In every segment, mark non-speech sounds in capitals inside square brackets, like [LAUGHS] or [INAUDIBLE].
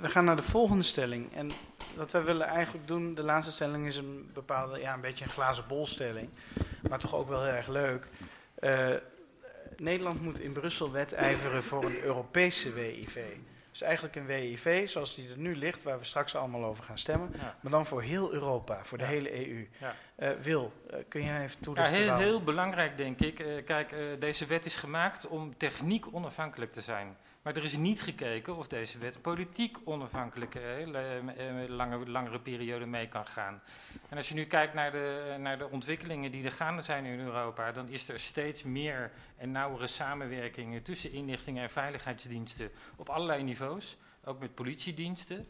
we gaan naar de volgende stelling. En wat wij willen eigenlijk doen, de laatste stelling is een bepaalde, ja, een beetje een glazen bolstelling. Maar toch ook wel heel erg leuk. Uh, Nederland moet in Brussel wedijveren voor een Europese WIV. Dus eigenlijk een WIV zoals die er nu ligt, waar we straks allemaal over gaan stemmen. Maar dan voor heel Europa, voor de hele EU. Ja. Uh, Wil, uh, kun je even toelichten? Ja, heel, heel belangrijk denk ik. Uh, kijk, deze wet is gemaakt om techniek onafhankelijk te zijn. Maar er is niet gekeken of deze wet politiek onafhankelijk een eh, lange, langere periode mee kan gaan. En als je nu kijkt naar de, naar de ontwikkelingen die er gaande zijn in Europa, dan is er steeds meer en nauwere samenwerkingen tussen inlichtingen en veiligheidsdiensten op allerlei niveaus, ook met politiediensten.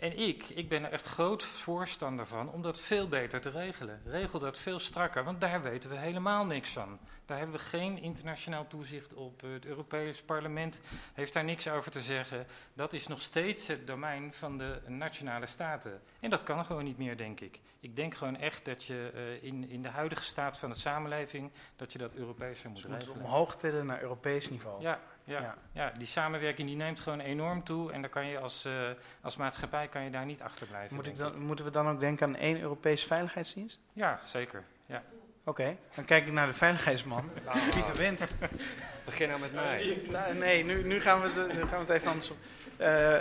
En ik, ik ben er echt groot voorstander van om dat veel beter te regelen. Regel dat veel strakker, want daar weten we helemaal niks van. Daar hebben we geen internationaal toezicht op. Het Europees Parlement heeft daar niks over te zeggen. Dat is nog steeds het domein van de nationale staten. En dat kan gewoon niet meer, denk ik. Ik denk gewoon echt dat je uh, in, in de huidige staat van de samenleving, dat je dat Europees moet dus regelen. omhoog tillen naar Europees niveau. Ja, ja, ja. die samenwerking die neemt gewoon enorm toe en dan kan je als, uh, als maatschappij kan je daar niet achterblijven. Moet ik dan, moeten we dan ook denken aan één Europese veiligheidsdienst? Ja, zeker. Ja. Oké, dan kijk ik naar de veiligheidsman, [LAUGHS] nou, Pieter Wendt. [LAUGHS] Begin nou met mij. Nee, nu, nu, gaan we het, nu gaan we het even anders op. Uh,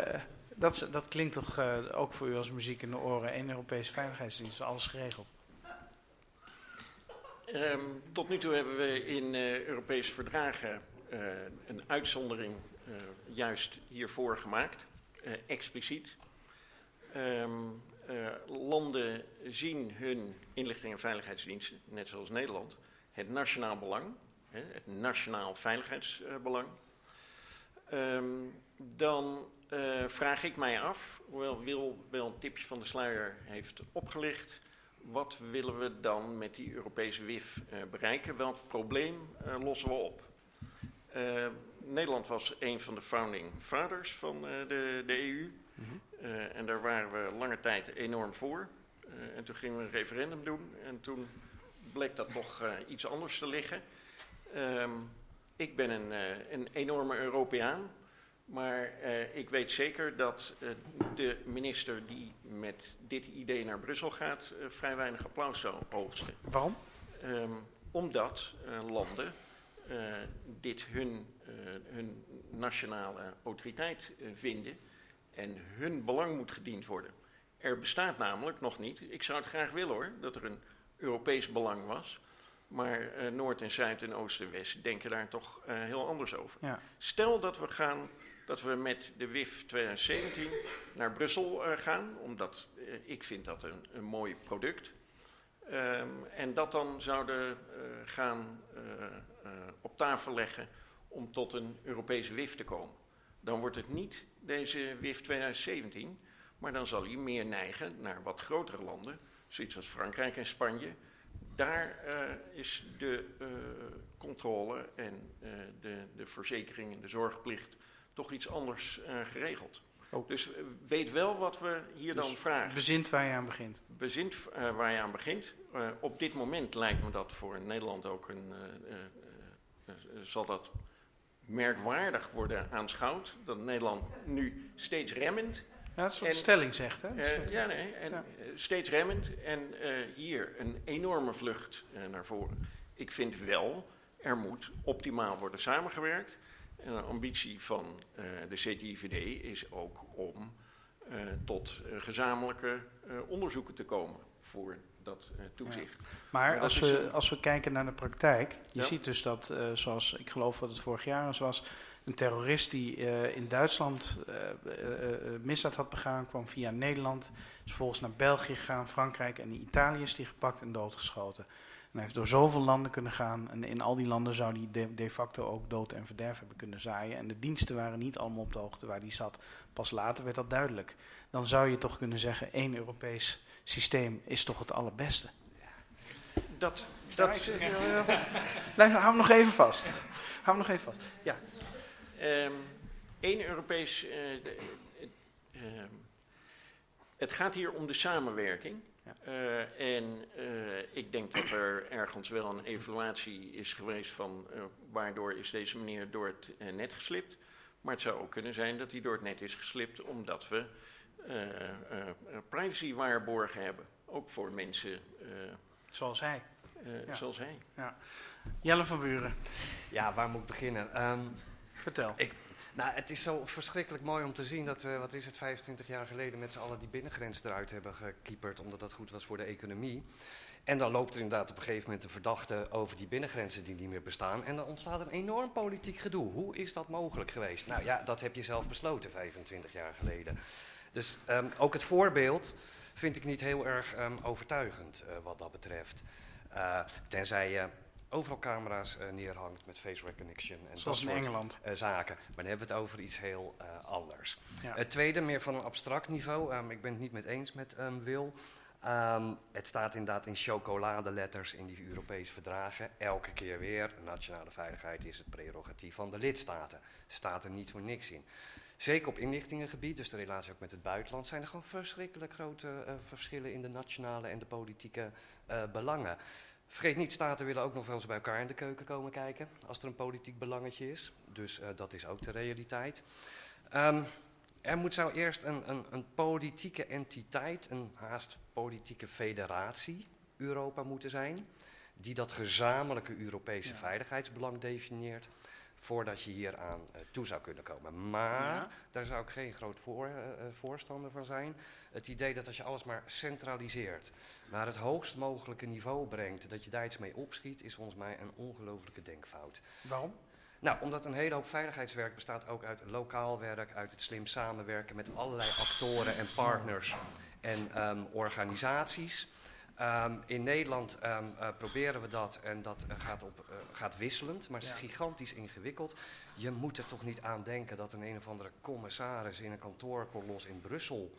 dat, dat klinkt toch uh, ook voor u als muziek in de oren. Eén Europese veiligheidsdienst, alles geregeld. Um, tot nu toe hebben we in Europese verdragen een uitzondering juist hiervoor gemaakt, expliciet. Um, uh, landen zien hun inlichting- en veiligheidsdiensten, net zoals Nederland, het nationaal belang, het nationaal veiligheidsbelang. Um, dan vraag ik mij af, hoewel Wil wel een tipje van de sluier heeft opgelicht, wat willen we dan met die Europese WIF bereiken? Welk probleem lossen we op? Nederland was een van de founding fathers van de, de EU. Uh, en daar waren we lange tijd enorm voor. En toen gingen we een referendum doen. En toen bleek dat toch iets anders te liggen. Um, ik ben een, een enorme Europeaan. Maar ik weet zeker dat de minister die met dit idee naar Brussel gaat... vrij weinig applaus zou oogsten. Waarom? Um, omdat landen dit hun, hun nationale autoriteit vinden en hun belang moet gediend worden. Er bestaat namelijk nog niet, ik zou het graag willen hoor, dat er een Europees belang was. Maar uh, Noord en Zuid en Oost en West denken daar toch uh, heel anders over. Ja. Stel dat we gaan, dat we met de WIF 2017 naar Brussel uh, gaan, omdat ik vind dat een, een mooi product. Um, en dat dan zouden gaan op tafel leggen om tot een Europese WIF te komen. Dan wordt het niet deze WIF 2017, maar dan zal hij meer neigen naar wat grotere landen, zoiets als Frankrijk en Spanje. Daar is de controle en de, de verzekering en de zorgplicht toch iets anders geregeld. Oh. Dus weet wel wat we hier dus dan vragen. Bezint waar je aan begint. Bezint waar je aan begint. op dit moment lijkt me dat voor Nederland ook een. zal dat merkwaardig worden aanschouwd. Dat Nederland nu steeds remmend. Ja, dat is wat stelling zegt, hè? Ja, nee. En ja. Eh, steeds remmend. En hier een enorme vlucht naar voren. Ik vind wel, er moet optimaal worden samengewerkt. En een ambitie van de CTIVD is ook om tot gezamenlijke onderzoeken te komen voor dat uh, toezicht. Ja. Maar, maar als, we, als we kijken naar de praktijk, je ja. ziet dus dat, uh, zoals ik geloof dat het vorig jaar was, een terrorist die uh, in Duitsland misdaad had begaan, kwam via Nederland, is vervolgens naar België gegaan, Frankrijk en Italië is die gepakt en doodgeschoten. En hij heeft door zoveel landen kunnen gaan. En in al die landen zou hij de, de, facto ook dood en verderf hebben kunnen zaaien. En de diensten waren niet allemaal op de hoogte waar hij zat. Pas later werd dat duidelijk. Dan zou je toch kunnen zeggen, één Europees systeem is toch het allerbeste. Dat, dat ja, Blijf, hou hem nog even vast. Hou hem nog even vast. Ja. Um, één Europees. Uh, uh, uh, het gaat hier om de samenwerking. Ja. Uh, en uh, ik denk dat er ergens wel een evaluatie is geweest van uh, waardoor is deze meneer door het net geslipt. Maar het zou ook kunnen zijn dat die door het net is geslipt omdat we privacy waarborgen hebben. Ook voor mensen. zoals hij. Ja. Zoals hij. Ja. Jelle van Buren. Ja, waar moet ik beginnen? Um, Vertel. Ik, nou, het is zo verschrikkelijk mooi om te zien dat we, wat is het, 25 jaar geleden met z'n allen die binnengrens eruit hebben gekieperd, omdat dat goed was voor de economie. En dan loopt er inderdaad op een gegeven moment een verdachte over die binnengrenzen die niet meer bestaan. En dan ontstaat een enorm politiek gedoe. Hoe is dat mogelijk geweest? Nou ja, dat heb je zelf besloten 25 jaar geleden. Dus um, ook het voorbeeld vind ik niet heel erg um, overtuigend uh, wat dat betreft. Uh, tenzij je overal camera's uh, neerhangt met face recognition en Zoals dat in soort. Uh, zaken. Maar dan hebben we het over iets heel uh, anders. Ja. Het tweede, meer van een abstract niveau. Um, ik ben het niet met eens met um, Wil. Um, het staat inderdaad in chocoladeletters in die Europese verdragen. Elke keer weer. Nationale veiligheid is het prerogatief van de lidstaten. Staat er niet voor niks in. Zeker op inlichtingengebied, dus de relatie ook met het buitenland, zijn er gewoon verschrikkelijk grote verschillen in de nationale en de politieke belangen. Vergeet niet, staten willen ook nog wel eens bij elkaar in de keuken komen kijken, als er een politiek belangetje is. Dus uh, dat is ook de realiteit. Um, er moet zo eerst een, een, een, politieke entiteit, een haast politieke federatie, Europa moeten zijn, die dat gezamenlijke Europese ja. veiligheidsbelang definieert voordat je hier aan uh, toe zou kunnen komen. Maar ja. daar zou ik geen groot voor, uh, voorstander van zijn. Het idee dat als je alles maar centraliseert, naar het hoogst mogelijke niveau brengt, dat je daar iets mee opschiet, is volgens mij een ongelofelijke denkfout. Waarom? Nou, omdat een hele hoop veiligheidswerk bestaat ook uit lokaal werk, uit het slim samenwerken met allerlei actoren en partners en um, organisaties. Um, in Nederland um, uh, proberen we dat en dat uh, gaat, op, uh, gaat wisselend, maar het is ja. gigantisch ingewikkeld. Je moet er toch niet aan denken dat een een of andere commissaris in een kantoorkolos in Brussel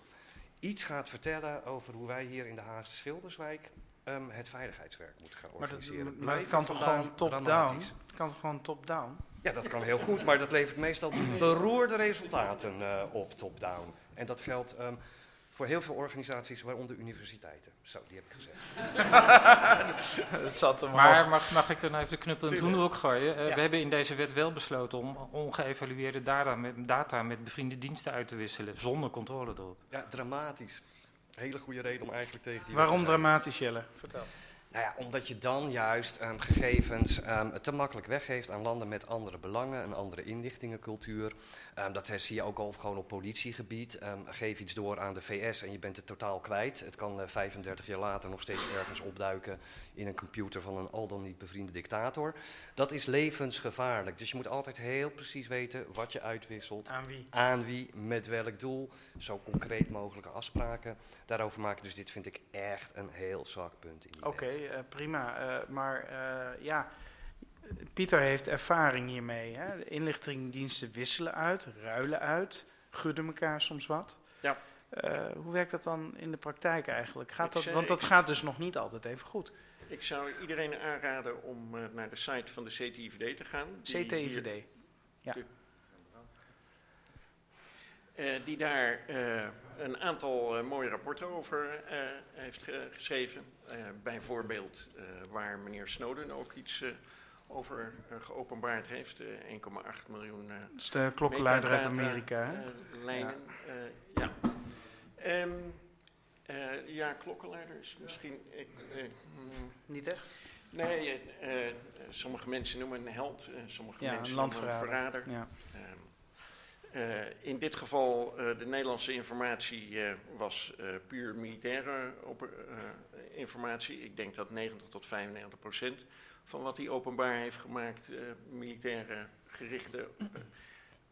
iets gaat vertellen over hoe wij hier in de Haagse Schilderswijk um, het veiligheidswerk moeten gaan organiseren. Maar, dat, maar het kan toch gewoon top-down? Het kan toch gewoon top-down? Ja, dat kan heel goed, maar dat levert meestal beroerde resultaten op top-down. En dat geldt voor heel veel organisaties, waaronder universiteiten. Zo, die heb ik gezegd. [LAUGHS] het zat er maar mag, mag ik dan even de knuppel in het hoenderhok gooien? Uh, ja. We hebben in deze wet wel besloten om ongeëvalueerde data met, data met bevriende diensten uit te wisselen, zonder controle erop. Ja, dramatisch. Hele goede reden om eigenlijk tegen die. Waarom dramatisch, Jelle? Vertel. Nou ja, omdat je dan juist um, gegevens um, te makkelijk weggeeft aan landen met andere belangen, een andere inlichtingencultuur. Um, dat zie je ook al gewoon op politiegebied. geef iets door aan de VS en je bent het totaal kwijt. Het kan uh, 35 jaar later nog steeds ergens opduiken in een computer van een al dan niet bevriende dictator. Dat is levensgevaarlijk. Dus je moet altijd heel precies weten wat je uitwisselt. Aan wie? Aan wie, met welk doel. Zo concreet mogelijke afspraken daarover maken. Dus dit vind ik echt een heel zwak punt in die Oké, okay, uh, prima. Uh, maar uh, ja, Pieter heeft ervaring hiermee. Hè? De inlichtingendiensten wisselen uit, ruilen uit, gudden elkaar soms wat. Ja. hoe werkt dat dan in de praktijk eigenlijk? Gaat dat, want dat gaat dus nog niet altijd even goed. Ik zou iedereen aanraden om uh, naar de site van de CTIVD te gaan. CTIVD, hier, ja. De, uh, die daar uh, een aantal mooie rapporten over heeft ge geschreven. bijvoorbeeld waar meneer Snowden ook iets over geopenbaard heeft. 1,8 miljoen Dat is de klokkenluider uit Amerika, hè? lijnen, ja. ja. Um, uh, ja, klokkenluiders misschien. Ik, uh, mm, Niet echt? Nee, uh, sommige mensen noemen een held, sommige ja, mensen noemen een verrader. Ja. in dit geval, de Nederlandse informatie was puur militaire informatie. Ik denk dat 90 tot 95 procent van wat hij openbaar heeft gemaakt, militaire gerichte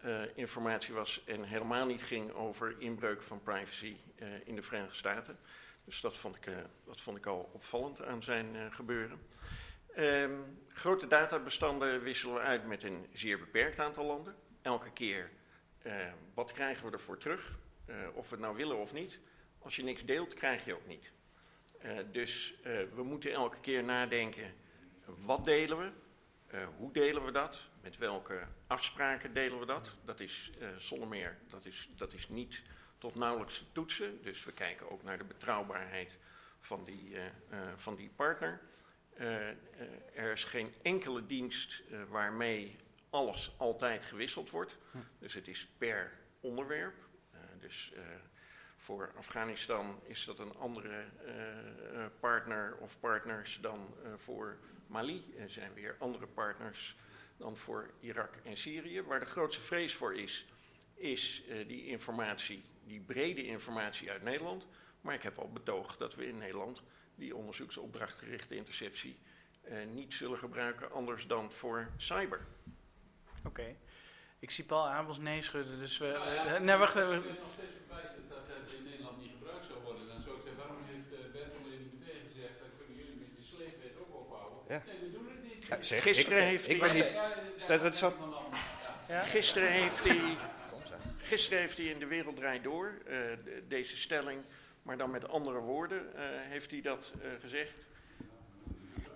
uh, informatie was en helemaal niet ging over inbreuk van privacy uh, in de Verenigde Staten. Dus dat vond ik, dat vond ik al opvallend aan zijn gebeuren. Um, grote databestanden wisselen uit met een zeer beperkt aantal landen. Elke keer, wat krijgen we ervoor terug? of we het nou willen of niet. Als je niks deelt, krijg je ook niet. dus we moeten elke keer nadenken, wat delen we? hoe delen we dat? Met welke afspraken delen we dat? Dat is uh, zonder meer, dat is, dat is niet tot nauwelijks te toetsen. Dus we kijken ook naar de betrouwbaarheid van die, uh, uh, van die partner. er is geen enkele dienst waarmee alles altijd gewisseld wordt. Hm. Dus het is per onderwerp. Eh, dus eh, voor Afghanistan is dat een andere eh, eh, partner of partners dan eh, voor Mali. Er zijn weer andere partners dan voor Irak en Syrië. Waar de grootste vrees voor is, is eh, die informatie, die brede informatie uit Nederland. Maar ik heb al betoogd dat we in Nederland die onderzoeksopdrachtgerichte interceptie eh, niet zullen gebruiken anders dan voor cyber. Oké. Ik zie Paul Abels nee schudden, dus we... Nou ja, eh, nee, wacht Ik even. ben nog steeds verbijsterd dat het in Nederland niet gebruikt zou worden. Dan zou ik zeggen, waarom heeft Bert alleen niet meteen gezegd, dat kunnen jullie met je sleepwet ook ophouden? Ja. Nee, Ja, zeg, Gisteren ik, heeft ik hij- ben niet... Ja, Stel dat zo-. Ja. Gisteren heeft hij, gisteren heeft hij in de Wereld Draait Door eh, de- deze stelling, maar dan met andere woorden, eh, heeft hij dat eh, gezegd.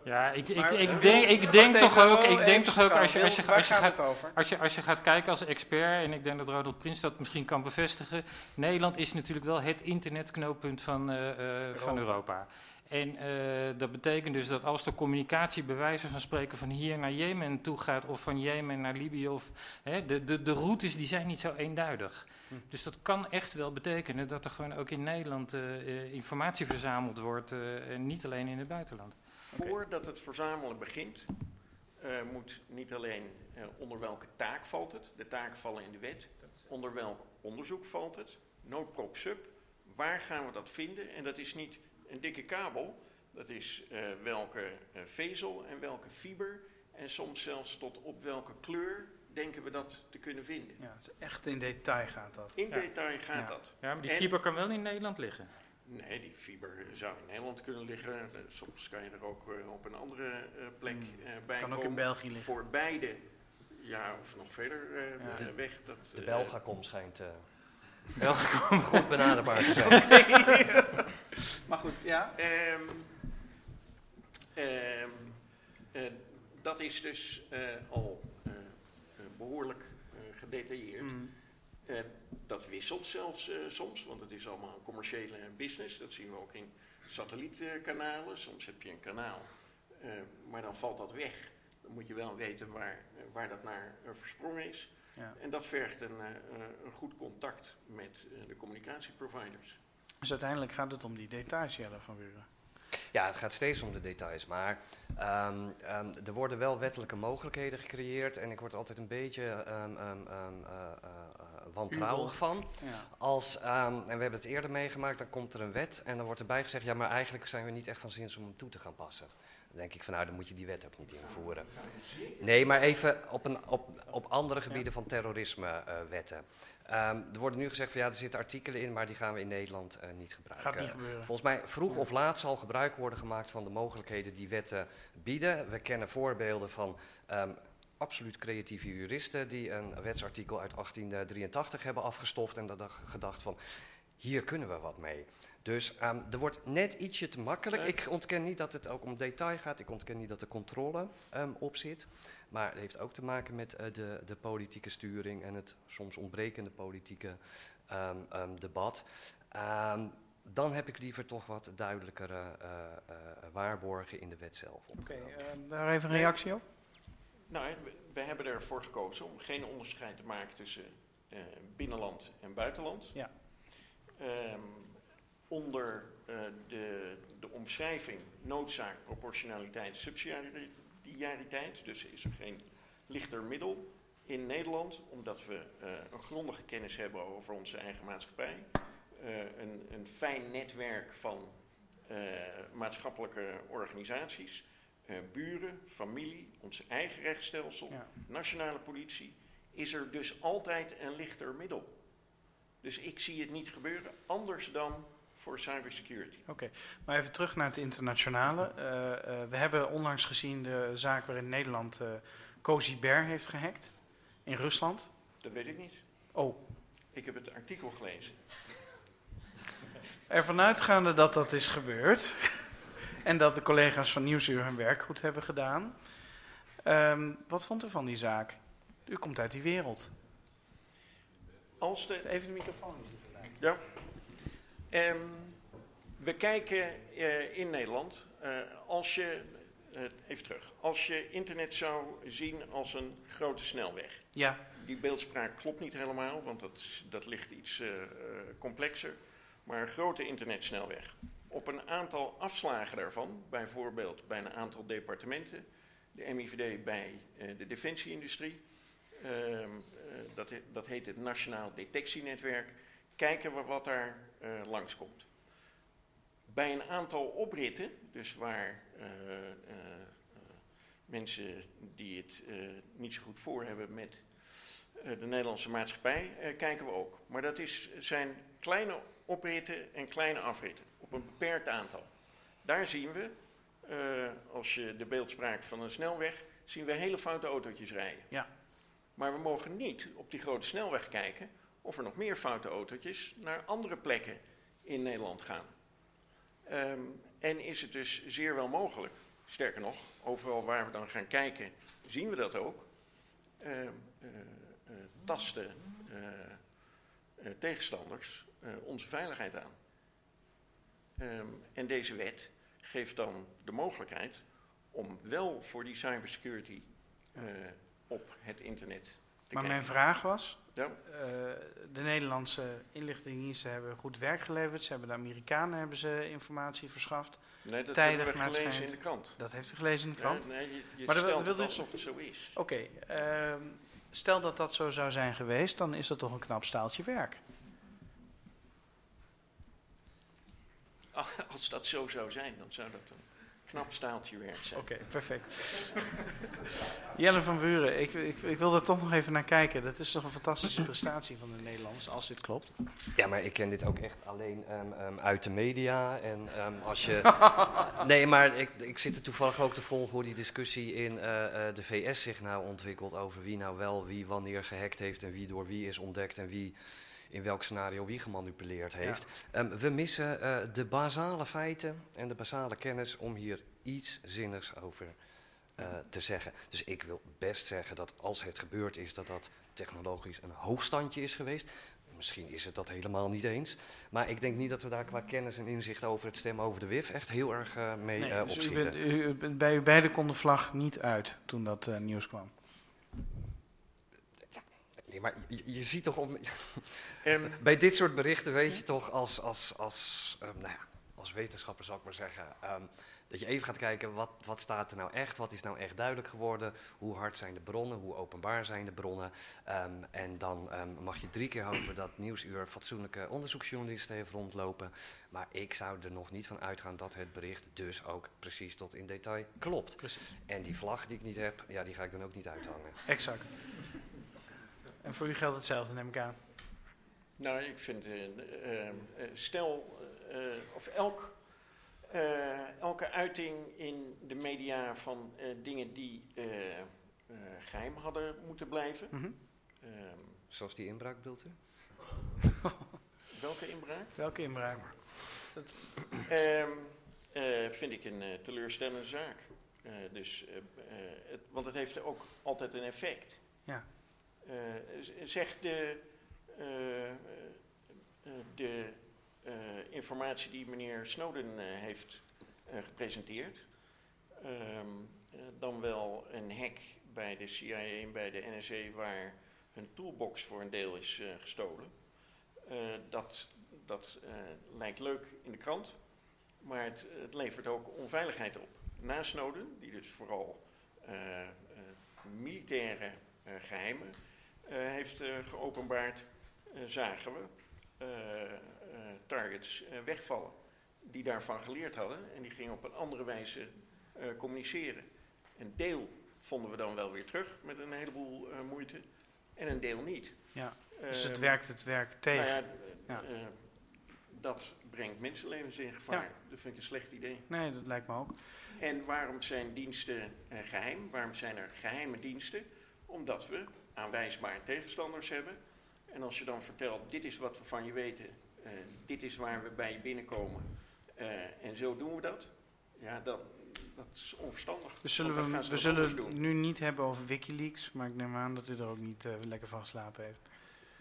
Ja, ik, ik, Maar, ik denk, ik denk toch ook, ik denk even toch ook als je, als je, als je gaat? Als je, als je gaat kijken als expert, en ik denk dat Ronald Prins dat misschien kan bevestigen, Nederland is natuurlijk wel het internetknooppunt van, eh, eh, van Europa. En eh, dat betekent dus dat als de communicatie bij wijze van spreken van hier naar Jemen toe gaat, of van Jemen naar Libië, of, hè, de, de, de routes die zijn niet zo eenduidig. Hm. Dus dat kan echt wel betekenen dat er gewoon ook in Nederland eh, eh, informatie verzameld wordt, eh, en niet alleen in het buitenland. Voordat het verzamelen begint, eh, moet niet alleen eh, onder welke taak valt het, de taken vallen in de wet, onder welk onderzoek valt het, noodprop sub, waar gaan we dat vinden? En dat is niet een dikke kabel, dat is eh, welke eh, vezel en welke fiber en soms zelfs tot op welke kleur denken we dat te kunnen vinden. Ja, het is echt in detail gaat dat. In Ja. detail gaat Ja. dat. Ja, maar die En- fiber kan wel in Nederland liggen. Nee, die fiber zou in Nederland kunnen liggen. Eh, Soms kan je er ook op een andere eh, plek Hmm. eh, bij Kan ook komen. in België liggen. Voor beide, ja, of nog verder Ja. weg. Dat, De Belgacom schijnt eh, Belgacom. goed benaderbaar te zijn. [LAUGHS] [LAUGHS] Maar goed, ja. ehm, ehm, eh, dat is dus eh, al eh, eh, behoorlijk eh, gedetailleerd. Mm. Dat wisselt zelfs soms, want het is allemaal een commerciële business. Dat zien we ook in satellietkanalen. Soms heb je een kanaal, maar dan valt dat weg. Dan moet je wel weten waar, waar dat naar versprongen is. Ja. En dat vergt een, een goed contact met de communicatieproviders. Dus uiteindelijk gaat het om die details, Jelle van Buren. Ja, het gaat steeds om de details, maar ehm, ehm, er worden wel wettelijke mogelijkheden gecreëerd en ik word altijd een beetje eh, eh, wantrouwig van. Ja. Als, en we hebben het eerder meegemaakt, dan komt er een wet en dan wordt erbij gezegd, ja, maar eigenlijk zijn we niet echt van zins om hem toe te gaan passen. Dan denk ik van, nou, dan moet je die wet ook niet invoeren. Nee, maar even op, een, op, op andere gebieden van terrorisme-wetten. er worden nu gezegd van, ja, er zitten artikelen in, maar die gaan we in Nederland eh, niet gebruiken. Gaat niet gebeuren. Volgens mij vroeg of laat zal gebruik worden gemaakt van de mogelijkheden die wetten bieden. We kennen voorbeelden van ehm, absoluut creatieve juristen die een wetsartikel uit 1883 hebben afgestoft en dat gedacht van hier kunnen we wat mee. Dus ehm, er wordt net ietsje te makkelijk. Ik ontken niet dat het ook om detail gaat. Ik ontken niet dat er controle ehm, op zit. Maar het heeft ook te maken met eh, de, de politieke sturing en het soms ontbrekende politieke ehm, ehm, debat. Ehm, dan heb ik liever toch wat duidelijkere eh, eh, waarborgen in de wet zelf. Oké, daar even een reactie op. Nou, we, we hebben ervoor gekozen om geen onderscheid te maken tussen eh, binnenland en buitenland. Ja. Ehm, onder eh, de, de omschrijving noodzaak, proportionaliteit, subsidiariteit, dus is er geen lichter middel in Nederland, omdat we eh, een grondige kennis hebben over onze eigen maatschappij, eh, een, een fijn netwerk van maatschappelijke organisaties, buren, familie, ons eigen rechtsstelsel, Ja. nationale politie, is er dus altijd een lichter middel. Dus ik zie het niet gebeuren, anders dan voor cybersecurity. Oké, maar even terug naar het internationale. Eh, eh, we hebben onlangs gezien de zaak waarin Nederland eh Cozy Bear heeft gehackt in Rusland. Dat weet ik niet. Oh, Ik heb het artikel gelezen. ervan uitgaande dat dat is gebeurd [LAUGHS] en dat de collega's van Nieuwsuur hun werk goed hebben gedaan. Ehm, wat vond u van die zaak? U komt uit die wereld. Als de, Even de microfoon. Ehm, we kijken eh, in Nederland, eh, als je eh, even terug. Als je internet zou zien als een grote snelweg. Ja, Die beeldspraak klopt niet helemaal, want dat, dat ligt iets complexer. Maar een grote internetsnelweg. Op een aantal afslagen daarvan, bijvoorbeeld bij een aantal departementen, de MIVD bij de defensieindustrie, ehm, eh, dat, dat heet het Nationaal Detectienetwerk, kijken we wat daar eh, langskomt. Bij een aantal opritten, dus waar eh, eh, mensen die het niet zo goed voor hebben met de Nederlandse maatschappij, kijken we ook. Maar dat is, zijn kleine opritten en kleine afritten, op een beperkt aantal. Daar zien we, als je de beeldspraak van een snelweg, zien we hele foute autootjes rijden. Ja. Maar we mogen niet op die grote snelweg kijken of er nog meer foute autootjes naar andere plekken in Nederland gaan. Ehm, en is het dus zeer wel mogelijk, sterker nog, overal waar we dan gaan kijken, zien we dat ook, ehm, eh, eh, tasten eh, tegenstanders onze veiligheid aan. Ehm, en deze wet geeft dan de mogelijkheid om wel voor die cybersecurity op het internet te maar mijn vraag was, Ja. eh, de Nederlandse inlichtingendiensten hebben goed werk geleverd. Ze hebben de Amerikanen hebben ze informatie verschaft. Nee, dat Tijdig hebben we naar het gelezen in de krant. Dat heeft u gelezen in de krant. Ja, nee, je je Maar stelt het alsof het zo is. Oké, ehm, stel dat dat zo zou zijn geweest, dan is dat toch een knap staaltje werk. [LAUGHS] Als dat zo zou zijn, dan zou dat een knap staaltje werk zijn. Oké, perfect. [LAUGHS] Jelle van Buren, ik, ik, ik wil er toch nog even naar kijken. Dat is toch een fantastische prestatie van de Nederlanders, als dit klopt. Ja, maar ik ken dit ook echt alleen ehm, ehm, uit de media. En ehm, als je. [LAUGHS] nee, maar ik, ik zit er toevallig ook te volgen hoe die discussie in eh, eh, de VS zich nou ontwikkelt. Over wie nou wel wie wanneer gehackt heeft en wie door wie is ontdekt en wie in welk scenario wie gemanipuleerd heeft. Ehm, we missen eh, de basale feiten en de basale kennis om hier iets zinnigs over eh, te zeggen. Dus ik wil best zeggen dat als het gebeurd is, dat dat technologisch een hoogstandje is geweest. Misschien is het dat helemaal niet eens. Maar ik denk niet dat we daar qua kennis en inzicht over het stemmen over de WIF echt heel erg eh, mee Nee, eh, dus u opschieten. bent, u, u bent bij u beide kon de vlag niet uit toen dat nieuws kwam. Nee, maar je, je ziet toch om, [LAUGHS] Ehm, bij dit soort berichten weet je toch als, als, als, ehm, nou ja, als wetenschapper zal ik maar zeggen, ehm, dat je even gaat kijken wat, wat staat er nou echt, wat is nou echt duidelijk geworden, hoe hard zijn de bronnen, hoe openbaar zijn de bronnen. En dan mag je drie keer hopen dat Nieuwsuur fatsoenlijke onderzoeksjournalisten heeft rondlopen. Maar ik zou er nog niet van uitgaan dat het bericht dus ook precies tot in detail klopt. Precies. En die vlag die ik niet heb, ja, die ga ik dan ook niet uithangen. Exact. En voor u geldt hetzelfde, neem ik aan. nou, ik vind, eh, stel, eh, of elk, eh, elke uiting in de media van eh, dingen die eh, eh, geheim hadden moeten blijven. Mhm. Ehm, Zoals die inbraak bedoelt u? welke inbraak? Welke inbraak? Dat, Ehm, eh, vind ik een teleurstellende zaak. Eh, dus, het, want het heeft ook altijd een effect. Ja. Eh, z- zeg de, eh, eh, de informatie die meneer Snowden heeft gepresenteerd, ehm, eh, dan wel een hack bij de CIA en bij de NSA waar hun toolbox voor een deel is gestolen. Dat dat lijkt leuk in de krant, maar het, het levert ook onveiligheid op. Na Snowden, die dus vooral eh, militaire geheimen eh, heeft eh, geopenbaard, eh, zagen we targets wegvallen. Die daarvan geleerd hadden en die gingen op een andere wijze communiceren. Een deel vonden we dan wel weer terug met een heleboel moeite en een deel niet. ja. Dus het Ehm, werkt het werk tegen. nou ja, Ja. dat brengt mensenlevens in gevaar. Dat vind ik een slecht idee. Nee, dat lijkt me ook. En waarom zijn diensten eh, geheim? Waarom zijn er geheime diensten? Omdat we aanwijsbaar tegenstanders hebben. En als je dan vertelt, dit is wat we van je weten, eh, dit is waar we bij je binnenkomen, eh, en zo doen we dat, ja, dan, dat is onverstandig. Dus zullen we, zullen het doen. nu niet hebben over Wikileaks, maar ik neem aan dat u er ook niet eh, lekker van geslapen heeft.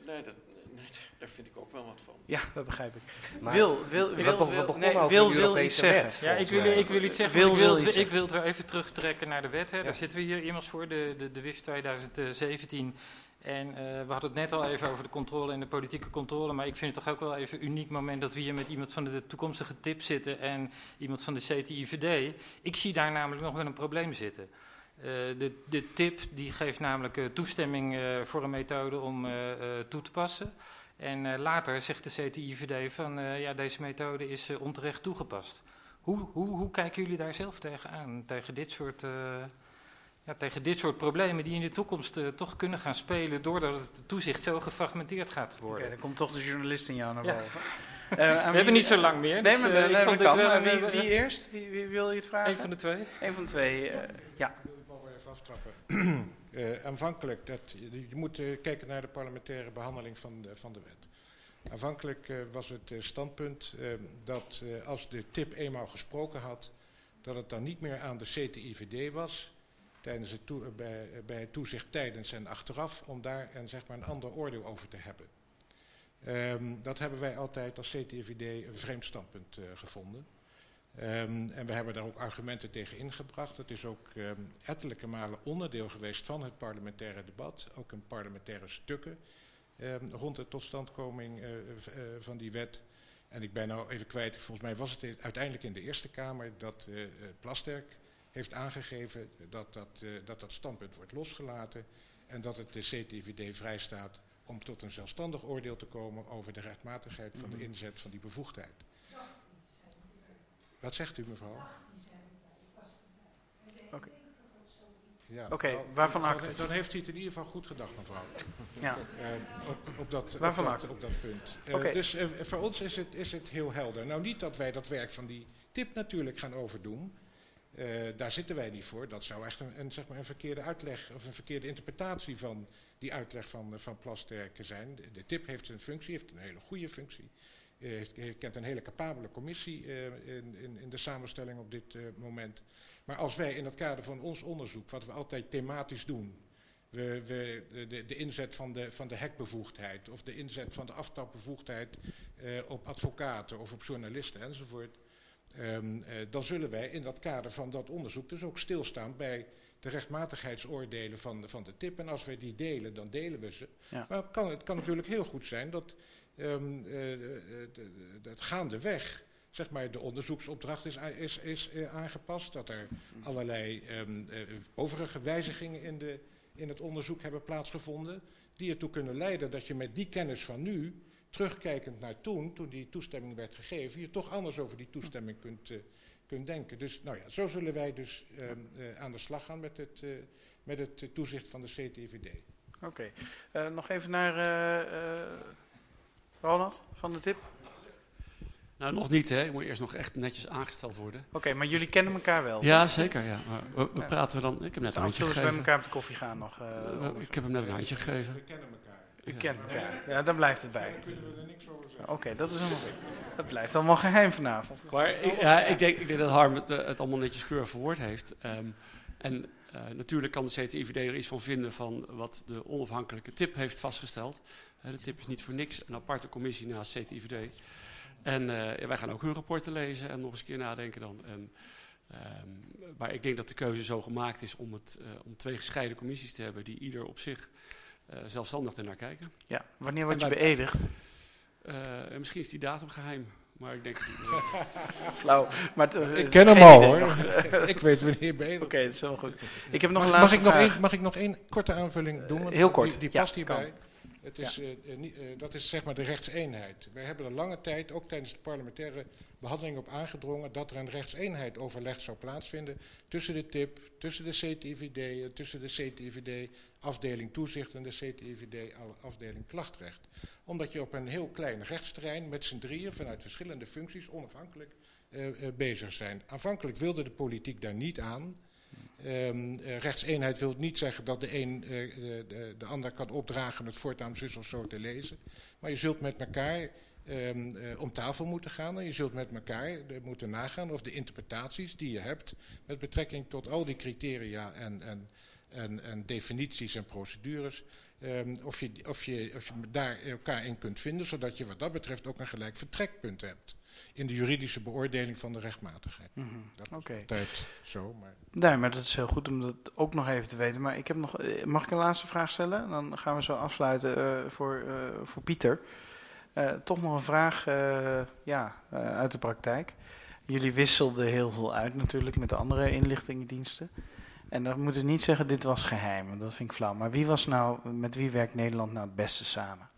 Nee, dat, nee, daar vind ik ook wel wat van. Ja, dat begrijp ik. Maar wil, wil, we wil, hebben wil, begonnen nee, over wil, wil Europese iets zeggen. wet. Ja, ik wil, ik wil iets zeggen. Wil- maar ik, wil wil, iets ik wil het weer even terugtrekken naar de wet. Hè. Ja. Daar zitten we hier immers voor, de, de, de WIF 2017. En eh, we hadden het net al even over de controle en de politieke controle. Maar ik vind het toch ook wel even een uniek moment dat we hier met iemand van de toekomstige TIP zitten en iemand van de CTIVD. Ik zie daar namelijk nog wel een probleem zitten. Eh, de, de TIP die geeft namelijk eh, toestemming eh, voor een methode om toe te passen. En later zegt de CTIVD van ja, deze methode is onterecht toegepast. Hoe, hoe, hoe kijken jullie daar zelf tegenaan? Tegen dit soort, ja, tegen dit soort problemen die in de toekomst toch kunnen gaan spelen doordat het toezicht zo gefragmenteerd gaat Oké, worden. dan komt toch de journalist in jou naar boven. [LAUGHS] We wie- hebben niet zo lang meer. Nee, dus, maar nee, ik vond dit wel een- wie, wie eerst? Wie, wie wil je het vragen? Een van de twee. Eén van de twee. ja. Aftrappen. [CLEARS THROAT] Eh, aanvankelijk, dat, je, moet eh, kijken naar de parlementaire behandeling van de, van de wet. Aanvankelijk eh, was het standpunt dat als de tip eenmaal gesproken had, dat het dan niet meer aan de CTIVD was, tijdens het bij, bij het toezicht tijdens en achteraf, om daar een, zeg maar een ander oordeel over te hebben. Ehm, dat hebben wij altijd als CTIVD een vreemd standpunt gevonden. Ehm, en we hebben daar ook argumenten tegen ingebracht. Het is ook ehm, ettelijke malen onderdeel geweest van het parlementaire debat, ook in parlementaire stukken ehm, rond de totstandkoming eh, van die wet. En ik ben nou even kwijt, volgens mij was het uiteindelijk in de Eerste Kamer dat eh, Plasterk heeft aangegeven dat dat, dat dat standpunt wordt losgelaten en dat het de CTVD vrijstaat om tot een zelfstandig oordeel te komen over de rechtmatigheid van de inzet van die bevoegdheid. Wat zegt u mevrouw? Oké. Ja, Oké, nou, waarvan dan, dan heeft hij het in ieder geval goed gedacht, mevrouw. Ja. Eh, op, op, dat, Waarvan op, dat, op dat punt. Oké. Dus eh, voor ons is het, is het heel helder. Nou, niet dat wij dat werk van die tip natuurlijk gaan overdoen. Daar zitten wij niet voor. Dat zou echt een, een, zeg maar een verkeerde uitleg of een verkeerde interpretatie van die uitleg van, van Plasterk zijn. De, de tip heeft zijn functie, heeft een hele goede functie. Heeft, heeft, kent een hele capabele commissie eh, in, in, in de samenstelling op dit eh, moment. Maar als wij in het kader van ons onderzoek, wat we altijd thematisch doen, we, we, de, de inzet van de, van de hekbevoegdheid of de inzet van de aftapbevoegdheid eh, op advocaten of op journalisten enzovoort, ehm, eh, dan zullen wij in dat kader van dat onderzoek dus ook stilstaan bij de rechtmatigheidsoordelen van, de- van de tip. En als wij die delen, dan delen we ze. Ja. Maar kan, het kan natuurlijk heel goed zijn dat ehm, eh, eh, de- het gaandeweg zeg maar, de onderzoeksopdracht is, is, is eh, aangepast. Dat er allerlei ehm, eh, overige wijzigingen in, de, in het onderzoek hebben plaatsgevonden. Die ertoe kunnen leiden dat je met die kennis van nu, terugkijkend naar toen, toen die toestemming werd gegeven, je toch anders over die toestemming kunt, eh, denken. Dus nou ja, zo zullen wij dus ehm, eh, aan de slag gaan met het, eh, met het eh, toezicht van de CTVD. Oké. Eh, nog even naar eh, eh, Ronald van de tip. Nou, nog niet, hè. Ik moet eerst nog echt netjes aangesteld worden. Oké, maar jullie kennen elkaar wel. Ja, zeker, ja. Maar we, we Ja. praten we dan... Ik heb net een handje gegeven. elkaar op de koffie gaan nog. eh, ik heb hem net een handje gegeven. We kennen elkaar. U kent elkaar. Ja, dan blijft het bij. Verder kunnen we er niks over zeggen. Oké, dat is helemaal goed. Dat blijft allemaal geheim vanavond. Maar ik, ja, ik, denk, ik denk dat Harm het, eh, het allemaal netjes keurig verwoord heeft. Ehm, en eh, natuurlijk kan de CTIVD er iets van vinden van wat de onafhankelijke tip heeft vastgesteld. Eh, de tip is niet voor niks een aparte commissie naast CTIVD. En eh, wij gaan ook hun rapporten lezen en nog eens een keer nadenken dan. En, ehm, maar ik denk dat de keuze zo gemaakt is om, het, om twee gescheiden commissies te hebben die ieder op zich zelfstandig ernaar kijken. Ja, wanneer word je wij- beëdigd? En misschien is die datum geheim, maar ik denk dat die, eh, Flauw. Maar het, eh, Ik ken hem al hoor. [LAUGHS] ik weet wanneer ben je Oké, dat is helemaal goed. Ik heb nog Mag, een mag, laatste ik nog één, mag ik nog één korte aanvulling doen? Want heel kort, Die, die ja, past hierbij. Het is, Ja. eh, eh, niet- eh, dat is zeg maar de rechtseenheid. Wij hebben er lange tijd, ook tijdens de parlementaire behandeling, op aangedrongen dat er een rechtseenheid overleg zou plaatsvinden tussen de TIP, tussen de CTIVD, eh, tussen de CTIVD afdeling toezicht en de CTIVD afdeling klachtrecht. Omdat je op een heel klein rechtsterrein met z'n drieën vanuit verschillende functies onafhankelijk eh, eh, bezig zijn. Aanvankelijk wilde de politiek daar niet aan. Eh, rechtseenheid wil niet zeggen dat de een de, de, de ander kan opdragen het voortaan zus of zo te lezen. Maar je zult met elkaar ehm, eh, om tafel moeten gaan en je zult met elkaar moeten nagaan of de interpretaties die je hebt met betrekking tot al die criteria en, en, en, en definities en procedures, ehm, of, je, of, je, of je daar elkaar in kunt vinden, zodat je wat dat betreft ook een gelijk vertrekpunt hebt in de juridische beoordeling van de rechtmatigheid. Mhm. Dat is Oké. altijd zo, maar... Nee, maar dat is heel goed om dat ook nog even te weten. Maar ik heb nog, eh, mag ik een laatste vraag stellen? Dan gaan we zo afsluiten eh, voor, eh, voor Pieter. Toch nog een vraag ja, uit de praktijk. Jullie wisselden heel veel uit natuurlijk met de andere inlichtingendiensten. En dan moeten we niet zeggen dit was geheim, want dat vind ik flauw. Maar wie was nou, met wie werkt Nederland nou het beste samen?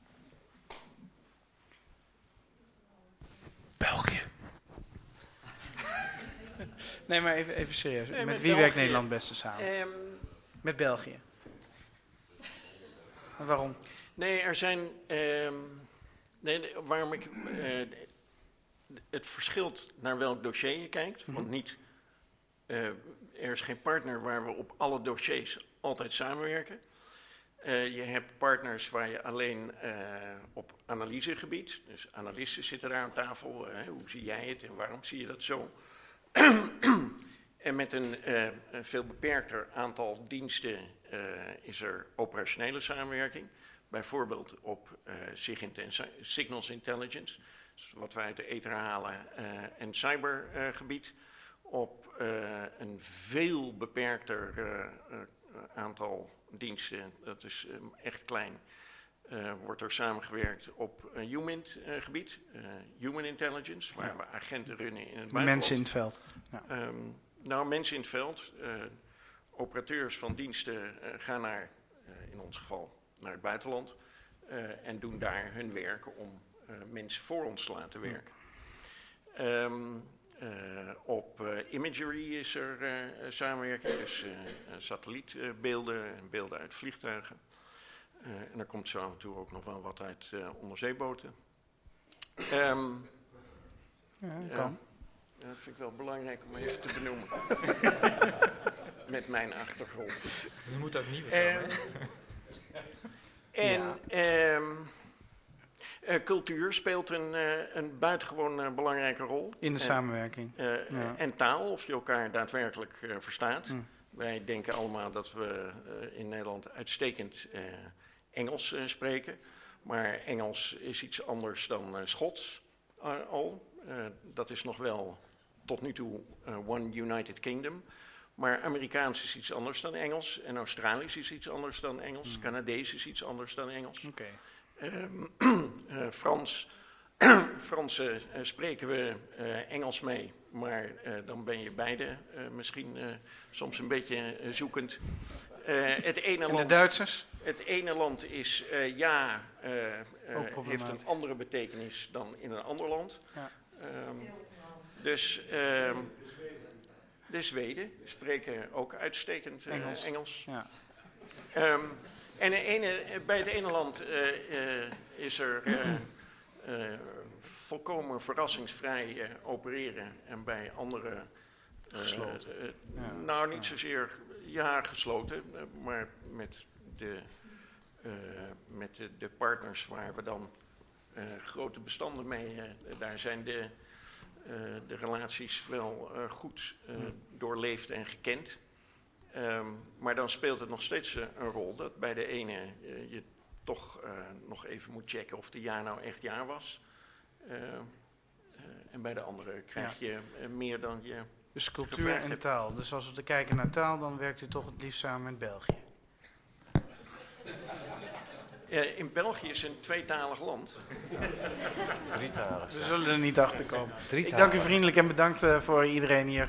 België. [LAUGHS] Nee, maar even, even serieus. Nee, met met wie werkt. Nederland het beste samen? Ehm, Met België. En waarom? Nee, er zijn. ehm, nee, nee, waarom ik. eh, het verschilt naar welk dossier je kijkt. Want niet. eh, er is geen partner waar we op alle dossiers altijd samenwerken. Eh, je hebt partners waar je alleen eh, op analysegebied. Dus analisten zitten daar aan tafel. eh, hoe zie jij het en waarom zie je dat zo? [CLEARS THROAT] En met een, een veel beperkter aantal diensten is er operationele samenwerking. Bijvoorbeeld op Signals Intelligence, dus wat wij uit de ether halen, en cybergebied. Op eh, een veel beperkter eh, eh, aantal diensten, dat is echt klein, wordt er samengewerkt op een HUMINT-gebied, Human Intelligence, waar we agenten runnen in het buitenland. Mensen in het veld. Ehm, nou, mensen in het veld, operateurs van diensten gaan naar, in ons geval, naar het buitenland en doen daar hun werk om mensen voor ons te laten werken. Ehm, eh, op eh, imagery is er eh, samenwerking, dus eh, eh, satellietbeelden en beelden uit vliegtuigen. Eh, en er komt zo af en toe ook nog wel wat uit eh, onderzeeboten. Ehm, Ja, Ja. kan. ja, dat vind ik wel belangrijk om even te benoemen. [LAUGHS] Met mijn achtergrond. Je moet ook niet Ehm, en ehm, eh, cultuur speelt een, eh, een buitengewoon eh, belangrijke rol. In de En, samenwerking. eh, Ja. En taal, of je elkaar daadwerkelijk eh, verstaat. Mm. Wij denken allemaal dat we eh, in Nederland uitstekend eh, Engels eh, spreken. Maar Engels is iets anders dan eh, Schots eh, al. Eh, dat is nog wel tot nu toe eh, One United Kingdom. Maar Amerikaans is iets anders dan Engels. En Australisch is iets anders dan Engels. Canadees is iets anders dan Engels. Oké. Eh, [CLEARS THROAT] Frans, [CLEARS THROAT] Frans eh, eh, spreken we eh, Engels mee, maar eh, dan ben je beide eh, misschien eh, soms een beetje eh, zoekend. Eh, het, ene En de land, Duitsers? het ene land is eh, ja, eh, eh, heeft een andere betekenis dan in een ander land. Ja. Ehm, dus ehm, de Zweden spreken ook uitstekend eh, Engels. Engels. Ja. Ehm, en de ene, bij het ene land eh, eh, is er eh, volkomen verrassingsvrij opereren en bij andere Gesloten. Ja. Nou, niet zozeer ja gesloten, maar met de, met de, de partners waar we dan grote bestanden mee, eh, daar zijn de, de relaties wel goed doorleefd en gekend. Ehm, maar dan speelt het nog steeds eh, een rol dat bij de ene eh, je toch eh, nog even moet checken of de ja nou echt ja was. Eh, eh, en bij de andere krijg je meer dan je. Dus cultuur en taal. Dus als we te kijken naar taal, dan werkt u toch het liefst samen met België. Eh, in België is een tweetalig land. Drietalig. We zullen er niet achter komen. Drietalig. Ik dank u vriendelijk en bedankt eh, voor iedereen hier